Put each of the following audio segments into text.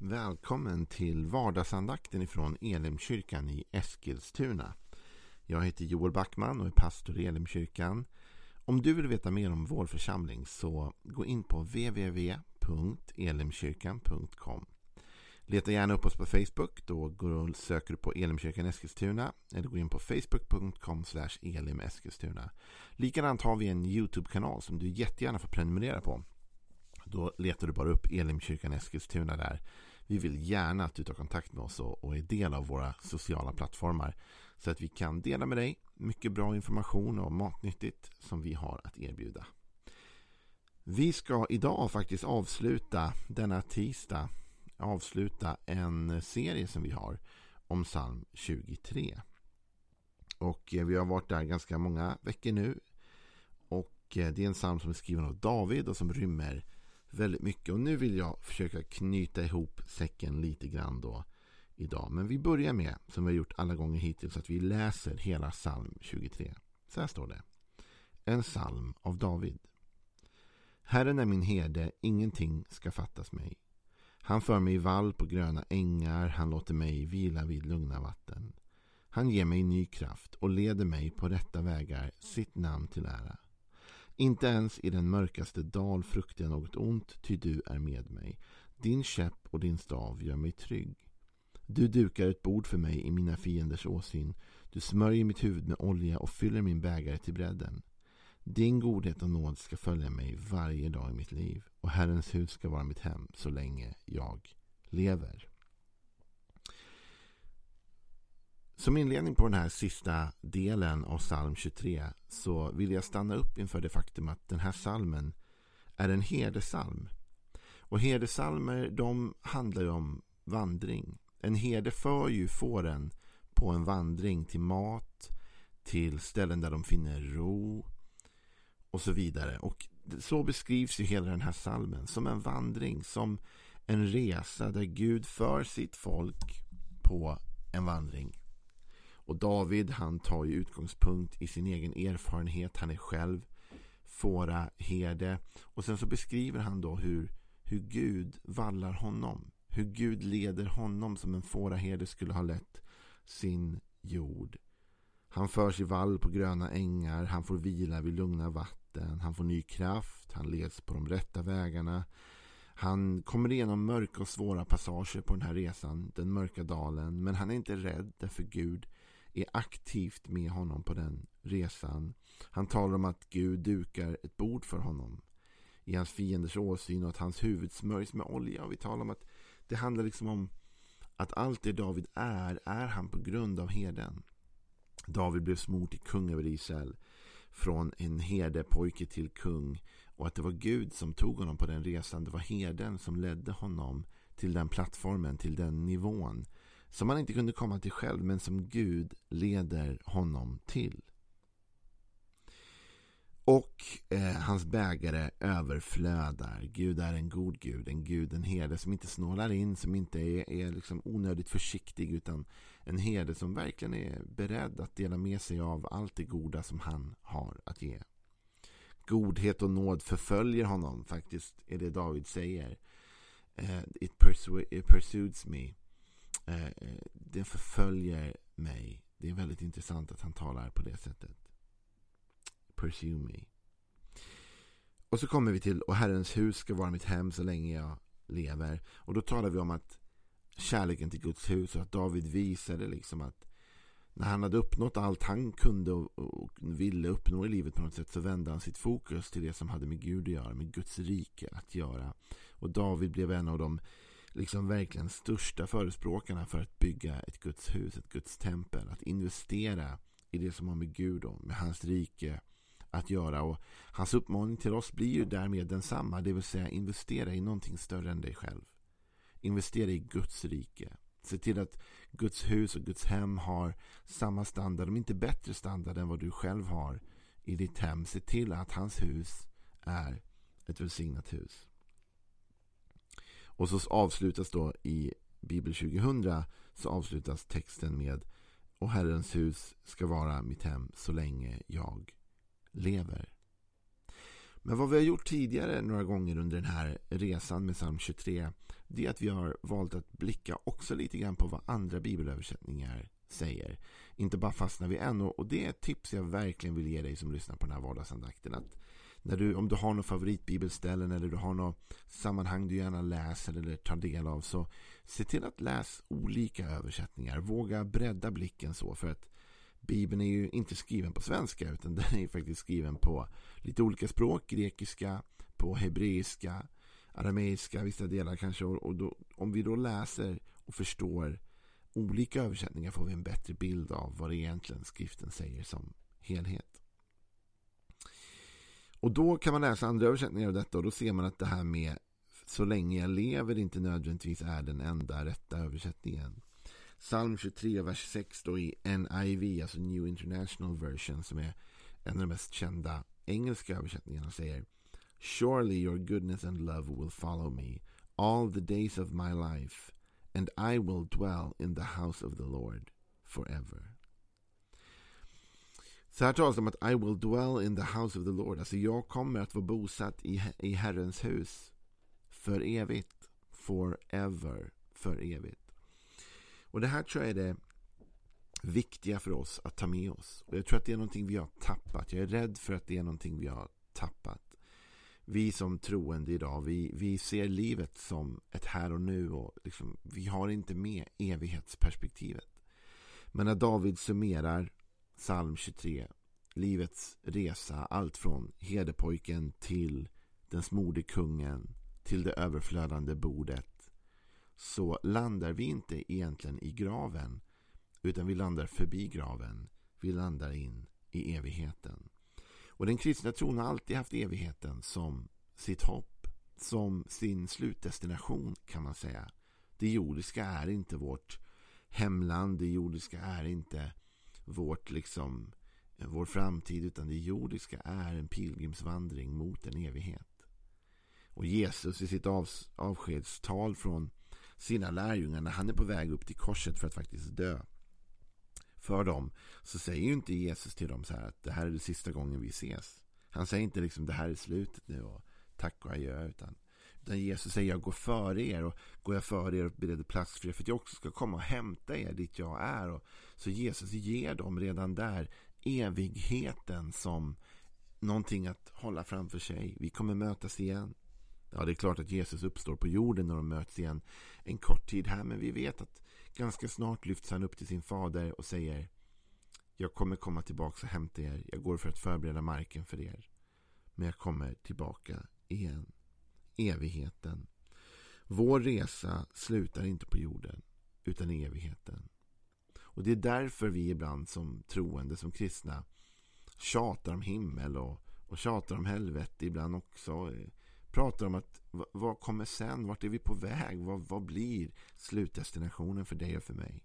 Välkommen till vardagsandakten ifrån Elimkyrkan i Eskilstuna. Jag heter Joel Backman och är pastor i Elimkyrkan. Om du vill veta mer om vår församling så gå in på www.elimkyrkan.com. Leta gärna upp oss på Facebook. Då går och söker du på Elimkyrkan Eskilstuna. Eller gå in på facebook.com elimeskilstuna. Likadant har vi en YouTube-kanal som du jättegärna får prenumerera på. Då letar du bara upp Elimkyrkan Eskilstuna där. Vi vill gärna att du tar kontakt med oss och, är del av våra sociala plattformar. Så att vi kan dela med dig mycket bra information och matnyttigt som vi har att erbjuda. Vi ska idag faktiskt avsluta denna tisdag avsluta en serie som vi har om psalm 23. Och eh, vi har varit där ganska många veckor nu. Och eh, det är en psalm som är skriven av David och som rymmer väldigt mycket. Och nu vill jag försöka knyta ihop säcken lite grann då idag. Men vi börjar med, som vi har gjort alla gånger hittills, att vi läser hela psalm 23. Så här står det. En psalm av David. Herren är min herde, ingenting ska fattas mig. Han för mig i vall på gröna ängar, han låter mig vila vid lugna vatten. Han ger mig ny kraft och leder mig på rätta vägar, sitt namn till ära. Inte ens i den mörkaste dal fruktar jag något ont, ty du är med mig. Din käpp och din stav gör mig trygg. Du dukar ett bord för mig i mina fienders åsyn. Du smörjer mitt huvud med olja och fyller min bägare till bredden. Din godhet och nåd ska följa mig varje dag i mitt liv och Herrens hus ska vara mitt hem så länge jag lever. Som inledning på den här sista delen av psalm 23 så vill jag stanna upp inför det faktum att den här psalmen är en herdesalm. Och herdesalmer de handlar ju om vandring. En herde för ju fåren på en vandring till mat, till ställen där de finner ro och så vidare. Och så beskrivs ju hela den här salmen som en vandring, som en resa där Gud för sitt folk på en vandring. Och David han tar ju utgångspunkt i sin egen erfarenhet. Han är själv fåraherde. Och sen så beskriver han då hur, hur Gud vallar honom. Hur Gud leder honom som en fåraherde skulle ha lett sin jord. Han förs i vall på gröna ängar. Han får vila vid lugna vatten. Han får ny kraft. Han leds på de rätta vägarna. Han kommer igenom mörka och svåra passager på den här resan. Den mörka dalen. Men han är inte rädd därför Gud är aktivt med honom på den resan. Han talar om att Gud dukar ett bord för honom i hans fienders åsyn och att hans huvud smörjs med olja. Och vi talar om att det handlar liksom om att allt det David är, är han på grund av herden. David blev smord till kung över Israel från en herdepojke till kung och att det var Gud som tog honom på den resan. Det var herden som ledde honom till den plattformen, till den nivån som han inte kunde komma till själv men som Gud leder honom till. Och eh, hans bägare överflödar. Gud är en god Gud, en Gud, en herde som inte snålar in, som inte är, är liksom onödigt försiktig utan en herde som verkligen är beredd att dela med sig av allt det goda som han har att ge. Godhet och nåd förföljer honom, faktiskt är det David säger. Eh, it, it pursues me. Eh, eh, det förföljer mig. Det är väldigt intressant att han talar på det sättet. Pursue me. Och så kommer vi till och Herrens hus ska vara mitt hem så länge jag lever. Och då talar vi om att kärleken till Guds hus och att David visade liksom att när han hade uppnått allt han kunde och ville uppnå i livet på något sätt så vände han sitt fokus till det som hade med Gud att göra, med Guds rike att göra. Och David blev en av de liksom verkligen största förespråkarna för att bygga ett Guds hus, ett Guds tempel. Att investera i det som har med Gud och med hans rike att göra. Och hans uppmaning till oss blir ju därmed densamma, det vill säga investera i någonting större än dig själv. Investera i Guds rike. Se till att Guds hus och Guds hem har samma standard, om inte bättre standard än vad du själv har i ditt hem. Se till att hans hus är ett välsignat hus. Och så avslutas då i Bibel 2000 så avslutas texten med Och Herrens hus ska vara mitt hem så länge jag lever. Men vad vi har gjort tidigare några gånger under den här resan med psalm 23 det är att vi har valt att blicka också lite grann på vad andra bibelöversättningar säger. Inte bara fastna vid en. Och det är ett tips jag verkligen vill ge dig som lyssnar på den här vardagsandakten. Att när du, om du har några favoritbibelställen eller du har något sammanhang du gärna läser eller tar del av så se till att läsa olika översättningar. Våga bredda blicken så för att Bibeln är ju inte skriven på svenska utan den är faktiskt skriven på lite olika språk. Grekiska, på hebreiska, arameiska, vissa delar kanske. Och då, om vi då läser och förstår olika översättningar får vi en bättre bild av vad det egentligen skriften säger som helhet. Och då kan man läsa andra översättningar av detta och då ser man att det här med så länge jag lever inte nödvändigtvis är den enda rätta översättningen. Psalm 23, vers 6 då i NIV, alltså New International Version, som är en av de mest kända engelska översättningarna, säger Surely your goodness and love will follow me all the days of my life and I will dwell in the house of the Lord forever. Så här talas det om att I will dwell in the house of the Lord. Alltså jag kommer att vara bosatt i, i Herrens hus för evigt. Forever. För evigt. Och det här tror jag är det viktiga för oss att ta med oss. Och jag tror att det är någonting vi har tappat. Jag är rädd för att det är någonting vi har tappat vi som troende idag, vi, vi ser livet som ett här och nu och liksom, vi har inte med evighetsperspektivet. Men när David summerar psalm 23, livets resa, allt från herdepojken till den smorde kungen till det överflödande bordet så landar vi inte egentligen i graven utan vi landar förbi graven. Vi landar in i evigheten. Och den kristna tron har alltid haft evigheten som sitt hopp, som sin slutdestination kan man säga. Det jordiska är inte vårt hemland, det jordiska är inte vårt liksom eh, vår framtid utan det jordiska är en pilgrimsvandring mot en evighet. Och Jesus i sitt av, avskedstal från sina lärjungar när han är på väg upp till korset för att faktiskt dö för dem så säger ju inte Jesus till dem så här att det här är det sista gången vi ses. Han säger inte liksom det här är slutet nu och tack och adjö utan, utan Jesus säger jag går före er och går jag före er och bereder plats för er för att jag också ska komma och hämta er dit jag är. Och, så Jesus ger dem redan där evigheten som någonting att hålla framför sig. Vi kommer mötas igen. Ja, det är klart att Jesus uppstår på jorden när de möts igen en kort tid här. Men vi vet att ganska snart lyfts han upp till sin fader och säger Jag kommer komma tillbaka och hämta er. Jag går för att förbereda marken för er. Men jag kommer tillbaka igen. Evigheten. Vår resa slutar inte på jorden utan i evigheten. Och det är därför vi ibland som troende, som kristna tjatar om himmel och, och tjatar om helvete ibland också pratar om att vad kommer sen? Vart är vi på väg? Vad, vad blir slutdestinationen för dig och för mig?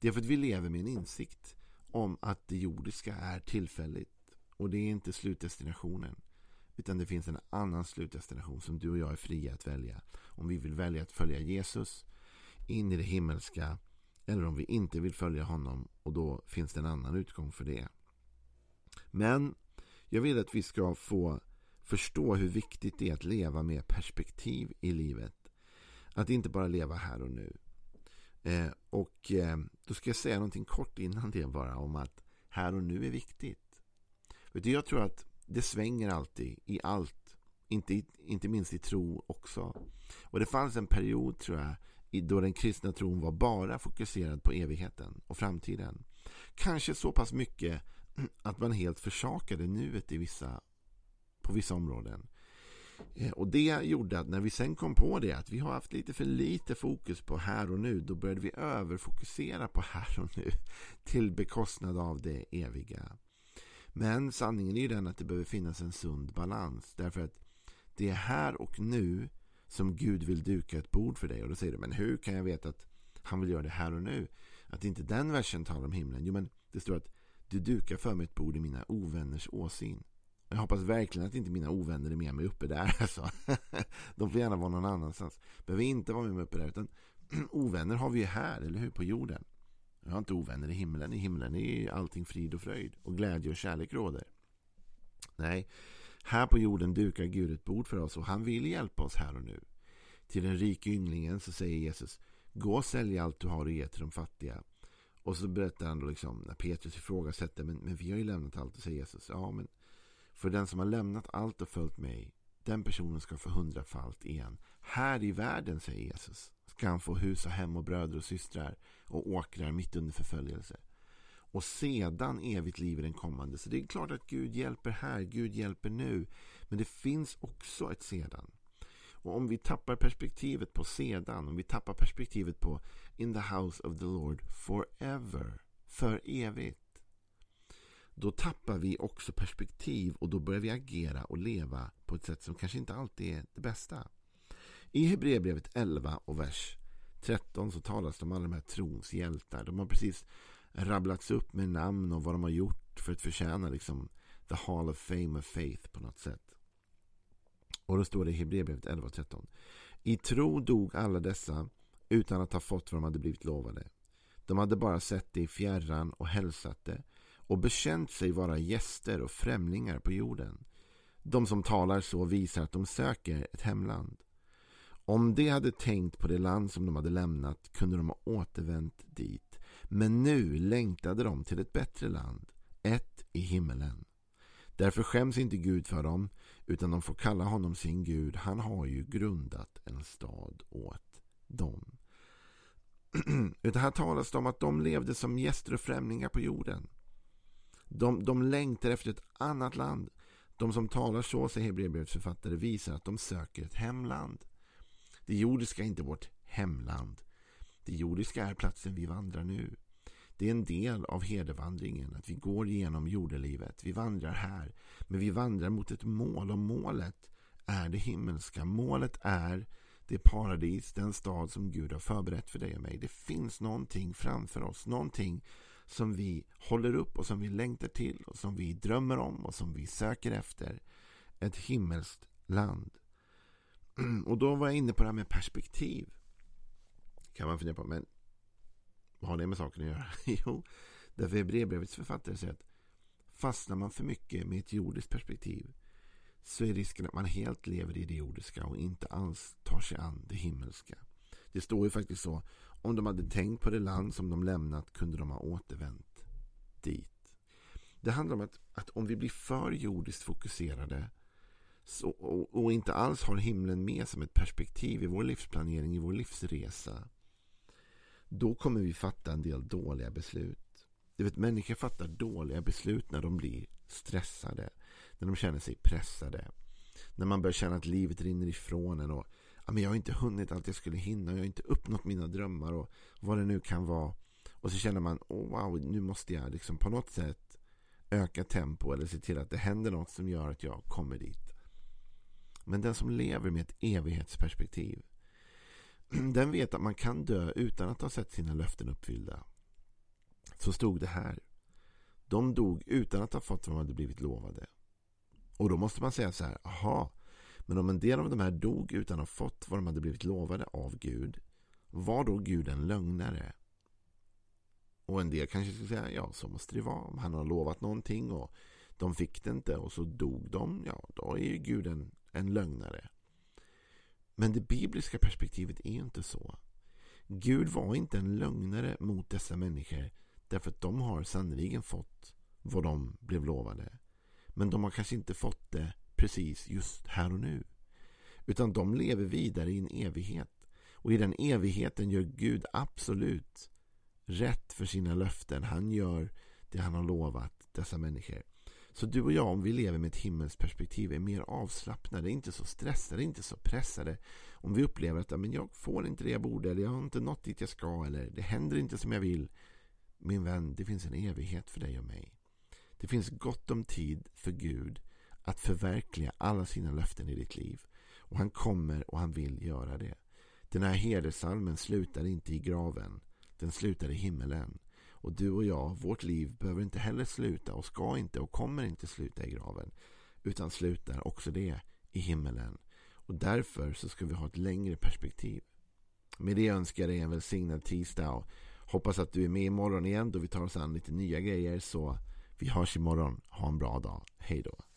Det är för att vi lever med en insikt om att det jordiska är tillfälligt och det är inte slutdestinationen. Utan det finns en annan slutdestination som du och jag är fria att välja. Om vi vill välja att följa Jesus in i det himmelska eller om vi inte vill följa honom och då finns det en annan utgång för det. Men jag vill att vi ska få förstå hur viktigt det är att leva med perspektiv i livet. Att inte bara leva här och nu. Eh, och eh, då ska jag säga någonting kort innan det bara om att här och nu är viktigt. Jag tror att det svänger alltid i allt. Inte, inte minst i tro också. Och det fanns en period tror jag då den kristna tron var bara fokuserad på evigheten och framtiden. Kanske så pass mycket att man helt försakade nuet i vissa på vissa områden. Eh, och det gjorde att när vi sen kom på det att vi har haft lite för lite fokus på här och nu då började vi överfokusera på här och nu till bekostnad av det eviga. Men sanningen är ju den att det behöver finnas en sund balans därför att det är här och nu som Gud vill duka ett bord för dig och då säger du men hur kan jag veta att han vill göra det här och nu? Att inte den versen talar om himlen. Jo men det står att du dukar för mig ett bord i mina ovänners åsyn. Jag hoppas verkligen att inte mina ovänner är med mig uppe där. Alltså. De får gärna vara någon annanstans. Behöver inte vara med mig uppe där. Utan ovänner har vi ju här, eller hur? På jorden. Jag har inte ovänner i himlen. I himlen är allting frid och fröjd. Och glädje och kärlek råder. Nej, Här på jorden dukar Gud ett bord för oss och han vill hjälpa oss här och nu. Till den rike ynglingen så säger Jesus Gå och sälj allt du har och ge till de fattiga. Och så berättar han då liksom när Petrus ifrågasätter men, men vi har ju lämnat allt och säger Jesus Ja men för den som har lämnat allt och följt mig den personen ska få hundrafalt igen. Här i världen, säger Jesus, ska han få hus och hem och bröder och systrar och åkrar mitt under förföljelse. Och sedan evigt liv i den kommande. Så det är klart att Gud hjälper här, Gud hjälper nu. Men det finns också ett sedan. Och om vi tappar perspektivet på sedan, om vi tappar perspektivet på in the house of the Lord forever, för evigt. Då tappar vi också perspektiv och då börjar vi agera och leva på ett sätt som kanske inte alltid är det bästa. I Hebreerbrevet 11 och vers 13 så talas det om alla de här trons hjältar. De har precis rabblats upp med namn och vad de har gjort för att förtjäna liksom the hall of fame of faith på något sätt. Och då står det i Hebreerbrevet 11 och 13. I tro dog alla dessa utan att ha fått vad de hade blivit lovade. De hade bara sett det i fjärran och hälsat det och bekänt sig vara gäster och främlingar på jorden. De som talar så visar att de söker ett hemland. Om de hade tänkt på det land som de hade lämnat kunde de ha återvänt dit. Men nu längtade de till ett bättre land, ett i himmelen. Därför skäms inte Gud för dem, utan de får kalla honom sin Gud. Han har ju grundat en stad åt dem. utan här talas det om att de levde som gäster och främlingar på jorden. De, de längtar efter ett annat land. De som talar så, säger Hebreerbrevets författare, visar att de söker ett hemland. Det jordiska är inte vårt hemland. Det jordiska är platsen vi vandrar nu. Det är en del av herdevandringen, att vi går igenom jordelivet. Vi vandrar här, men vi vandrar mot ett mål och målet är det himmelska. Målet är det paradis, den stad som Gud har förberett för dig och mig. Det finns någonting framför oss, någonting som vi håller upp och som vi längtar till och som vi drömmer om och som vi söker efter. Ett himmelskt land. Och då var jag inne på det här med perspektiv. Kan man fundera på. Men vad har det med saken att göra? jo, därför Hebreerbrevets författare säger att fastnar man för mycket med ett jordiskt perspektiv så är risken att man helt lever i det jordiska och inte alls tar sig an det himmelska. Det står ju faktiskt så om de hade tänkt på det land som de lämnat kunde de ha återvänt dit. Det handlar om att, att om vi blir för jordiskt fokuserade så, och, och, inte alls har himlen med som ett perspektiv i vår livsplanering, i vår livsresa. Då kommer vi fatta en del dåliga beslut. Du vet, människor fattar dåliga beslut när de blir stressade. När de känner sig pressade. När man börjar känna att livet rinner ifrån en och ja, men jag har inte hunnit allt jag skulle hinna. Jag har inte uppnått mina drömmar och vad det nu kan vara. Och så känner man, oh, wow, nu måste jag liksom på något sätt öka tempo eller se till att det händer något som gör att jag kommer dit. Men den som lever med ett evighetsperspektiv den vet att man kan dö utan att ha sett sina löften uppfyllda. Så stod det här. De dog utan att ha fått vad de hade blivit lovade. Och då måste man säga så här, aha, men om en del av de här dog utan att ha fått vad de hade blivit lovade av Gud, var då Gud en lögnare? Och en del kanske skulle säga, ja så måste det vara. Om han har lovat någonting och de fick det inte och så dog de, ja då är ju Gud en, en lögnare. Men det bibliska perspektivet är inte så. Gud var inte en lögnare mot dessa människor därför att de har sannoliken fått vad de blev lovade. Men de har kanske inte fått det precis just här och nu. Utan de lever vidare i en evighet. Och i den evigheten gör Gud absolut rätt för sina löften. Han gör det han har lovat dessa människor. Så du och jag, om vi lever med ett himmelsperspektiv, är mer avslappnade, inte så stressade, inte så pressade. Om vi upplever att men jag får inte det jag borde, eller jag har inte nått dit jag ska, eller det händer inte som jag vill. Min vän, det finns en evighet för dig och mig. Det finns gott om tid för Gud att förverkliga alla sina löften i ditt liv. Och han kommer och han vill göra det. Den här hedersalmen slutar inte i graven. Den slutar i himmelen. Och du och jag, vårt liv behöver inte heller sluta och ska inte och kommer inte sluta i graven. Utan slutar också det i himmelen. Och därför så ska vi ha ett längre perspektiv. Med det önskar jag dig en välsignad tisdag och hoppas att du är med imorgon igen då vi tar oss an lite nya grejer. Så vi hörs imorgon. Ha en bra dag. Hej då.